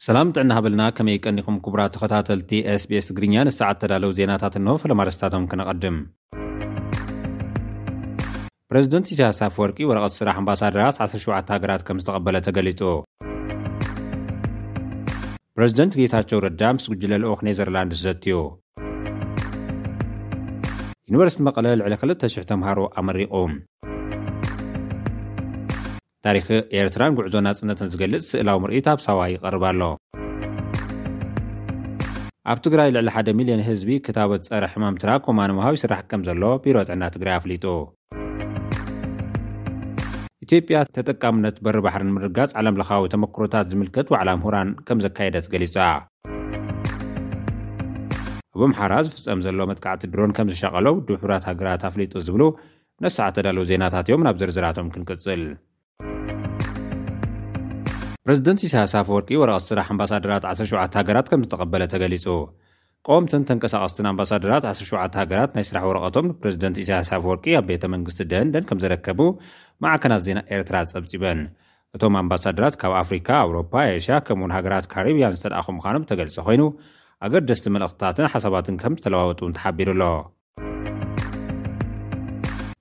ሰላም ጥዕና ሃበልና ከመይ ቀኒኹም ክቡራ ተኸታተልቲ ስbስ ትግርኛ ንሰዓት ተዳለው ዜናታት እንሆ ፈለማርስታቶም ክነቐድም ፕረዚደንት ኢሳያስ ኣፈወርቂ ወረቐት ስራሕ ኣምባሳደራት ዓሰርተ ሸውዓተ ሃገራት ከም ዝተቐበለ ተገሊጹ። ፕረዚደንት ጌታቸው ረዳ ምስ ጉጅለ ልኡኽ ኔዘርላንድስ ዘትዩ። ዩኒቨርሲቲ መቐለ ልዕሊ ክልተ ሽሕ ተምሃሮ ኣመሪቑ። ታሪኽ ኤርትራን ጉዕዞ ናጽነትን ዝገልጽ ስእላዊ ምርኢት ኣብ ሳዋ ይቐርብ ኣሎ። ኣብ ትግራይ ልዕሊ ሓደ ሚልዮን ህዝቢ ክታበት ፀረ ሕማም ትራኮማ ንምሃብ ይስራሕ ከምዘሎ ቢሮ ጥዕና ትግራይ ኣፍሊጡ። ኢትዮጵያ ተጠቃምነት በሪ ባሕሪ ንምርጋፅ ዓለም ለኻዊ ተመክሮታት ዝምልከት ዋዕላ ምሁራን ከምዘካየደት ገሊፃ። ኣብ ኣምሓራ ዝፍፀም ዘሎ መጥቃዕቲ ድሮን ከምዝሻቐሎ ውድብ ሕቡራት ሃገራት ኣፍሊጡ ዝብሉ ነቲ ሰዓት ተዳለዉ ዜናታት እዮም ናብ ዝርዝራቶም ክንቅጽል። ፕረዚደንት ኢሳያስ ኣፈወርቂ ወረቐት ስራሕ ኣምባሳደራት ዓሰርተ ሸውዓተ ሃገራት ከም ዝተቐበለ ተገሊጹ። ቀወምትን ተንቀሳቐስትን ኣምባሳደራት ዓሰርተ ሸውዓተ ሃገራት ናይ ስራሕ ወረቐቶም ንፕረዚደንት ኢሳያስ ኣፈወርቂ ኣብ ቤተ መንግስቲ ደንደን ከም ዘረከቡ ማዕከናት ዜና ኤርትራ ጸብጺበን። እቶም ኣምባሳደራት ካብ ኣፍሪካ፣ ኣውሮፓ፣ ኤሽያ ከምኡውን ሃገራት ካሪብያን ዝተልኣኹ ምዃኖም እተገልጸ ኮይኑ ኣገደስቲ መልእኽትታትን ሓሳባትን ከም ዝተለዋወጡ እውን ተሓቢሩ ኣሎ።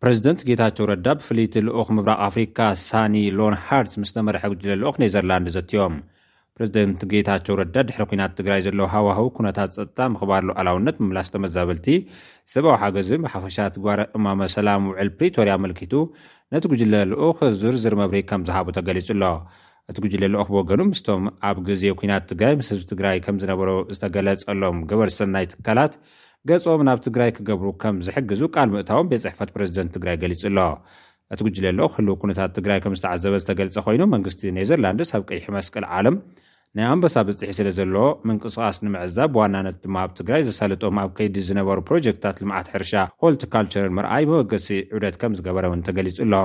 ፕረዚደንት ጌታቸው ረዳ ብፍልይቲ ልኡኽ ምብራቕ ኣፍሪካ ሳኒ ሎን ሃርት ምስ ተመርሐ ጉጅለ ልኡኽ ኔዘርላንድ ዘትዮም ፕረዚደንት ጌታቸው ረዳ ድሕሪ ኩናት ትግራይ ዘለዎ ሃዋህው ኩነታት ፀጥታ ምኽባር ሉዓላውነት ምምላስ ተመዛበልቲ ሰብኣዊ ሓገዝን ብሓፈሻ ትግባረ እማመ ሰላም ውዕል ፕሪቶርያ ኣመልኪቱ ነቲ ጉጅለ ልኡኽ ዝርዝር መብርሂ ከም ዝሃቡ ተገሊጹ ኣሎ እቲ ጉጅለ ልኡኽ ብወገኑ ምስቶም ኣብ ግዜ ኲናት ትግራይ ምስ ህዝቢ ትግራይ ከም ዝነበሩ ዝተገለፀሎም ገበርቲ ሰናይ ትካላት ገፆም ናብ ትግራይ ክገብሩ ከም ዝሕግዙ ቃል ምእታዎም ቤት ፅሕፈት ፕረዚደንት ትግራይ ገሊፁ ኣሎ። እቲ ጉጅለ ልኡኽ ህልው ኩነታት ትግራይ ከም ዝተዓዘበ ዝተገልፀ ኮይኑ መንግስቲ ኔዘርላንድስ ኣብ ቀይሕ መስቀል ዓለም ናይ ኣንበሳ ብፅሒ ስለ ዘለዎ ምንቅስቓስ ንምዕዛብ ብዋናነት ድማ ኣብ ትግራይ ዘሳልጦም ኣብ ከይዲ ዝነበሩ ፕሮጀክትታት ልምዓት ሕርሻ ሆልቲካልቸርን ምርኣይ መበገሲ ዑደት ከም ዝገበረ እውን ተገሊፁ ኣሎ።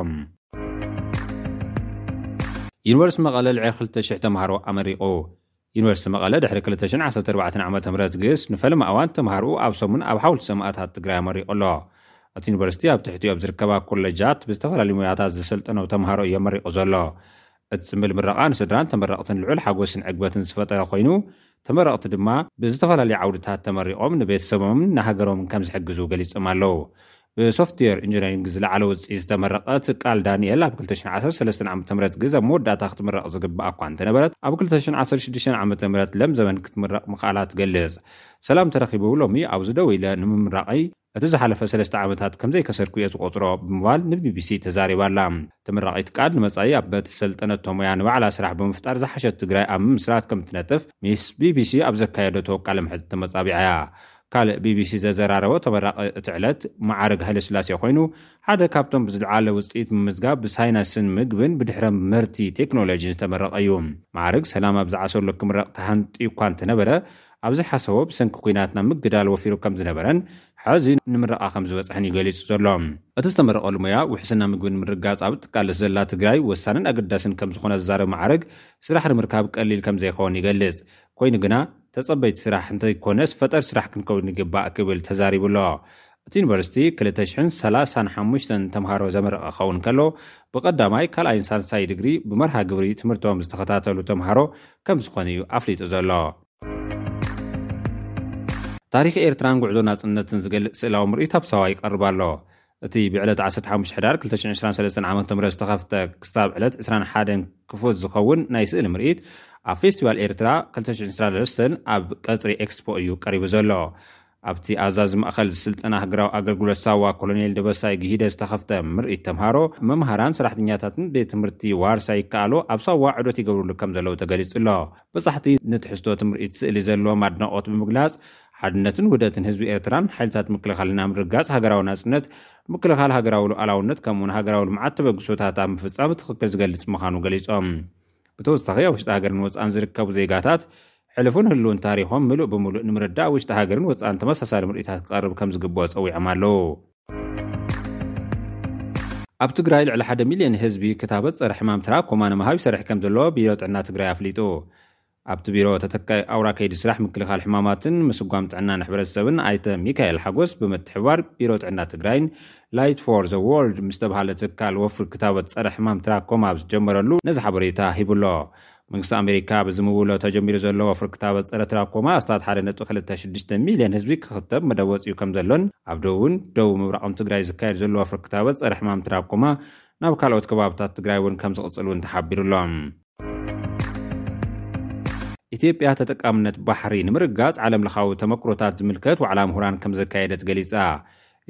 ዩኒቨርስቲ መቐለ ልዕሊ ክልተ ሽሕ ተምሃሮ ኣመሪቑ። ዩኒቨርስቲ መቐለ ድሕሪ ክልተ ሽሕን ዓሰርተ ኣርባዕተን ዓመተ ምህረት ግእስ ንፈለማ እዋን ተምሃርኡ ኣብ ሰሙን ኣብ ሓውልቲ ሰማእታት ትግራይ ኣመሪቑ ኣሎ። እቲ ዩኒቨርስቲ ኣብ ትሕቲኡ ኣብ ዝርከባ ኮለጃት ብዝተፈላለዩ ሞያታት ዝሰልጠኑ ተምሃሮ እዩ ኣመሪቑ ዘሎ። እቲ ጽምብል ምረቓ ንስድራን ተመረቕትን ልዑል ሓጎስን ዕግበትን ዝፈጠረ ኮይኑ፣ ተመረቕቲ ድማ ብዝተፈላለዩ ዓውድታት ተመሪቖም ንቤተሰቦምን ንሃገሮምን ከምዝሕግዙ ገሊጾም ኣለው። ብሶፍትዌር ኢንጅነሪንግ ዝለዓለ ውጽኢት ዝተመረቐት ቃል ዳኒኤል ኣብ ክልተ ሽሕን ዓሰርተ ሰለስተን ዓመተ ምህረት ግዝ ኣብ መወዳእታ ክትምረቕ ዝግብኣ እኳ እንተነበረት ኣብ ክልተ ሽሕን ዓሰርተ ሽዱሽተን ዓመተ ምህረት ለም ዘበን ክትምረቕ ምኽኣላ ትገልጽ። ሰላም ተረኺቡ ሎሚ ኣብዚ ደው ኢለ ንምምራቐይ እቲ ዝሓለፈ ሰለስተ ዓመታት ከም ዘይከሰርኩ እየ ዝቖጽሮ ብምባል ንቢቢሲ ተዛሪባ'ላ። ተመራቒት ቃል ንመጻኢ ኣብ በቲ ዝሰልጠነቶ ሞያ ንባዕላ ስራሕ ብምፍጣር ዝሓሸት ትግራይ ኣብ ምምስራት ከም እትነጥፍ ምስ ቢቢሲ ኣብ ዘካየደቶ ቃለ መሕትት ተመጻቢዓ እያ። ካልእ ቢቢሲ ዘዘራረቦ ተመራቒ እቲ ዕለት መዓርግ ሃይለስላሴ ኮይኑ፣ ሓደ ካብቶም ብዝልዓለ ውጽኢት ምምዝጋብ ብሳይነስን ምግብን ብድሕረ ምህርቲ ቴክኖሎጂን ዝተመረቐ እዩ። መዓርግ ሰላም ኣብ ዝዓሰሎ ክምረቕ ተሃንጥዩ'ኳ እንተነበረ፣ ኣብ ዝሓሰቦ ብሰንኪ ኲናት ናብ ምግዳል ወፊሩ ከም ዝነበረን ሐዚ ንምረቓ ከም ዝበፅሐን እዩ ገሊፁ ዘሎ። እቲ ዝተመረቐሉ ሞያ ውሕስና ምግቢ ንምርግጋፅ ኣብ እትቃለስ ዘላ ትግራይ ወሳንን ኣገዳስን ከም ዝኾነ ዝዛረብ መዓርግ ስራሕ ንምርካብ ቀሊል ከም ዘይኸውን ይገልፅ። ኮይኑ ግና ተፀበይቲ ስራሕ እንተይኮነስ ፈጠርቲ ስራሕ ክንከውን ይግባእ ክብል ተዛሪቡ ኣሎ። እቲ ዩኒቨርሲቲ ክልተ ሽሕን ሰላሳን ሓሙሽተን ተምሃሮ ዘመረቐ ክኸውን ከሎ፣ ብቐዳማይ፣ ካልኣይን ሳልሳይ ድግሪ ብመርሃ ግብሪ ትምህርቶም ዝተኸታተሉ ተምሃሮ ከም ዝኾኑ እዩ ኣፍሊጡ ዘሎ። ታሪኽ ኤርትራን ጉዕዞ ናጽነትን ዝገልጽ ስእላዊ ምርኢት ኣብ ሳዋ ይቀርብ ኣሎ። እቲ ብዕለት ዓሰርተ ሓሙሽተ ሕዳር ክልተ ሽሕን ዕስራን ሰለስተን ዓመተ ምህረት ዝተኸፍተ ክሳብ ዕለት ዕስራን ሓደን ክፉት ዝኸውን ናይ ስእሊ ምርኢት ኣብ ፌስቲቫል ኤርትራ ክልተ ሽሕን ዕስራን ሰለስተን ኣብ ቀጽሪ ኤክስፖ እዩ ቀሪቡ ዘሎ። ኣብቲ ኣዛዚ ማእኸል ስልጠና ሃገራዊ ኣገልግሎት ሳዋ ኮሎኔል ደበሳይ ግሂደ ዝተኸፍተ ምርኢት ተምሃሮ፣ መምሃራን፣ ሰራሕተኛታትን ቤት ትምህርቲ ዋርሳይ ይከኣሎ ኣብ ሳዋ ዑደት ይገብርሉ ከምዘለዉ ተገሊፁ'ሎ። በፃሕቲ ንትሕዝቶ እቲ ምርኢት ስእሊ ዘለዎም ኣድናቖት ብምግላፅ፣ ሓድነትን ውህደትን ህዝቢ ኤርትራን ሓይልታት ምክልኻልን ኣብ ምርግጋፅ ሃገራዊ ናፅነት፣ ምክልኻል ሃገራዊ ሉኣላውነት ከምኡ'ውን ሃገራዊ ልምዓት ተበግሶታት ኣብ ምፍፃም ብትኽክል ዝገልፅ ምዃኑ ገሊፆም። ብተወሳኺ ኣብ ውሽጢ ሃገርን ወፃእን ዝርከቡ ዜጋታት ሕሉፍን ህልውን ታሪኾም ምሉእ ብምሉእ ንምርዳእ ውሽጢ ሃገርን ወፃእን ተመሳሳሊ ምርኢታት ክቐርብ ከምዝግበኦ ፀዊዖም ኣለው። ኣብ ትግራይ ልዕሊ ሓደ ሚልዮን ህዝቢ ክታበት ፀረ ሕማም ትራኮማ ንምሃብ ይሰርሕ ከምዘሎ ቢሮ ጥዕና ትግራይ ኣፍሊጡ። ኣብቲ ቢሮ ተተካኢ ኣውራ ከይዲ ስራሕ ምክልኻል ሕማማትን ምስጓም ጥዕናን ሕብረተሰብን ኣይተ ሚካኤል ሓጎስ ብምትሕብባር ቢሮ ጥዕና ትግራይን ላይት ፎር ዘ ዎርልድ ምስ ዝተብሃለ ትካል ወፍሪ ክታበት ጸረ ሕማም ትራኮማ ኣብ ዝጀመረሉ ነዚ ሓበሬታ ሂቡ'ሎ። መንግስቲ ኣመሪካ በዚ ምውሎ ተጀሚሩ ዘሎ ወፍሪ ክታበት ጸረ ትራኮማ ኣስታት ሓደ ነጥቢ ክልተ ሽዱሽተ ሚልዮን ህዝቢ ክኽተብ መደብ ወጺኡ ከምዘሎን ኣብ ደቡብን ደቡብ ምብራቕን ትግራይ ዝካየድ ዘሎ ወፍሪ ክታበት ጸረ ሕማም ትራኮማ ናብ ካልኦት ከባብታት ትግራይ እውን ከምዝቕጽል እውን ተሓቢሩ'ሎ። ኢትዮጵያ ተጠቃምነት ባሕሪ ንምርግጋፅ ዓለም ለኻዊ ተመክሮታት ዝምልከት ዋዕላ ምሁራን ከምዘካየደት ገሊፃ።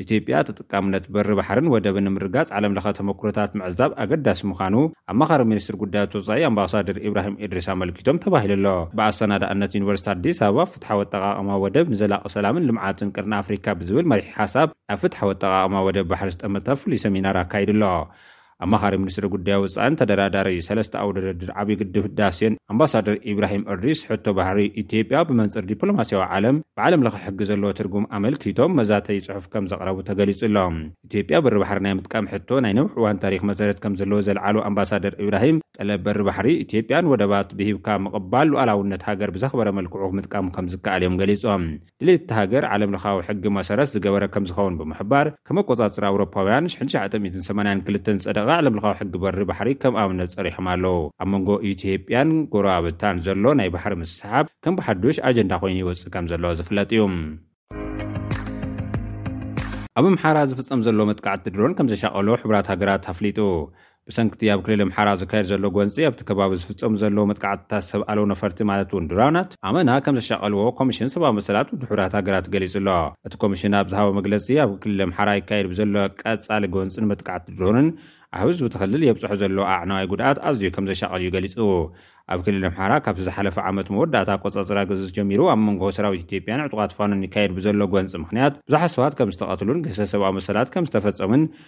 ኢትዮጵያ ተጠቃምነት በሪ ባሕርን ወደብን ንምርግጋፅ ዓለም ለኸ ተመኩሮታት ምዕዛብ ኣገዳሲ ምዃኑ ኣማኻሪ ሚኒስትር ጉዳያት ወፃኢ ኣምባሳደር ኢብራሂም ኢድሪስ ኣመልኪቶም ተባሂሉ ኣሎ። ብኣሰናዳእነት ዩኒቨርሲቲ ኣዲስ ኣበባ ፍትሓዊ ኣጠቓቕማ ወደብ ንዘላቒ ሰላምን ልምዓትን ቀርኒ ኣፍሪካ ብዝብል መሪሕ ሓሳብ ኣብ ፍትሓዊ ኣጠቓቕማ ወደብ ባሕሪ ዝጠመተ ፍሉይ ሰሚናር ኣካይዱ ኣሎ። ኣማኻሪ ሚኒስትሪ ጉዳይ ወፃኢን ተደራዳሪ ሰለስተ ዓውደ ድርድር ዓብዪ ግድብ ህዳሴን ኣምባሳደር ኢብራሂም እድሪስ ሕቶ ባሕሪ ኢትዮጵያ ብመንፅር ዲፕሎማሲያዊ ዓለም ብዓለም ለኸ ሕጊ ዘለዎ ትርጉም ኣመልኪቶም መዛተዪ ፅሑፍ ከምዘቕረቡ ተገሊፁ ኣሎ። ኢትዮጵያ በሪ ባሕሪ ናይ ምጥቃም ሕቶ ናይ ነዊሕ እዋን ታሪኽ መሰረት ከምዘለዎ ዘልዓሉ ኣምባሳደር ኢብራሂም ጠለብ በሪ ባሕሪ ኢትዮጵያን ወደባት ብሂብካ ምቕባል ሉኣላውነት ሃገር ብዘኽበረ መልክዑ ምጥቃም ከምዝከኣል እዮም ገሊፆም። ድሌት እታ ሃገር ዓለምለኻዊ ሕጊ መሰረት ዝገበረ ከምዝኸውን ብምሕባር፣ ከመቆጻጽራ ኣውሮፓውያን ሽሕን ትሽዓተ ሚእትን ሰማንያን ክልተን ዝጸደቐ ዓለምለኻዊ ሕጊ በሪ ባሕሪ ከም ኣብነት ጸሪሖም ኣለዉ። ኣብ መንጎ ኢትዮጵያን ጎረባብታን ዘሎ ናይ ባሕሪ ምስሕሓብ ከም ብሓዱሽ ኣጀንዳ ኮይኑ ይወጽእ ከምዘሎ ዝፍለጥ እዩ። ኣብ ኣምሓራ ዝፍጸም ዘሎ መጥቃዕቲ ድሮን ከምዘሻቐሎ ሕቡራት ሃገራት ኣፍሊጡ። ብሰንኪ'ቲ ኣብ ክልል ኣምሓራ ዝካየድ ዘሎ ጎንጺ፣ ኣብቲ ከባቢ ዝፍጸሙ ዘለዉ መጥቃዕትታት ሰብ ኣልቦ ነፈርቲ ማለት'ውን ድሮናት፣ ኣመና ከም ዘሻቐልዎ ኮሚሽን ሰብኣዊ መሰላት ውድብ ሕቡራት ሃገራት ገሊጹ ኣሎ። እቲ ኮሚሽን ኣብ ዝሃቦ መግለጺ፣ ኣብ ክልል ኣምሓራ ይካየድ ብዘሎ ቀጻሊ ጎንጽን መጥቃዕቲ ድሮንን፣ ኣብ ህዝቢ እቲ ክልል የብጽሖ ዘሎ ኣዕናዊ ጉድኣት ኣዝዩ ከም ዘሻቐል'ዩ ገሊጹ። ኣብ ክልል ኣምሓራ ካብቲ ዝሓለፈ ዓመት መወዳእታ ኣቆጻጽራ ግዝስ ጀሚሩ ኣብ መንጎ ሰራዊት ኢትዮጵያን ዕጡቓት ፋኖን ይካየድ ብዘሎ ጎንጺ ምኽንያት ብዙሓት ሰባት ከም ዝተቐትሉን ግህሰት ሰብኣዊ መሰላት ከም ዝተፈጸሙን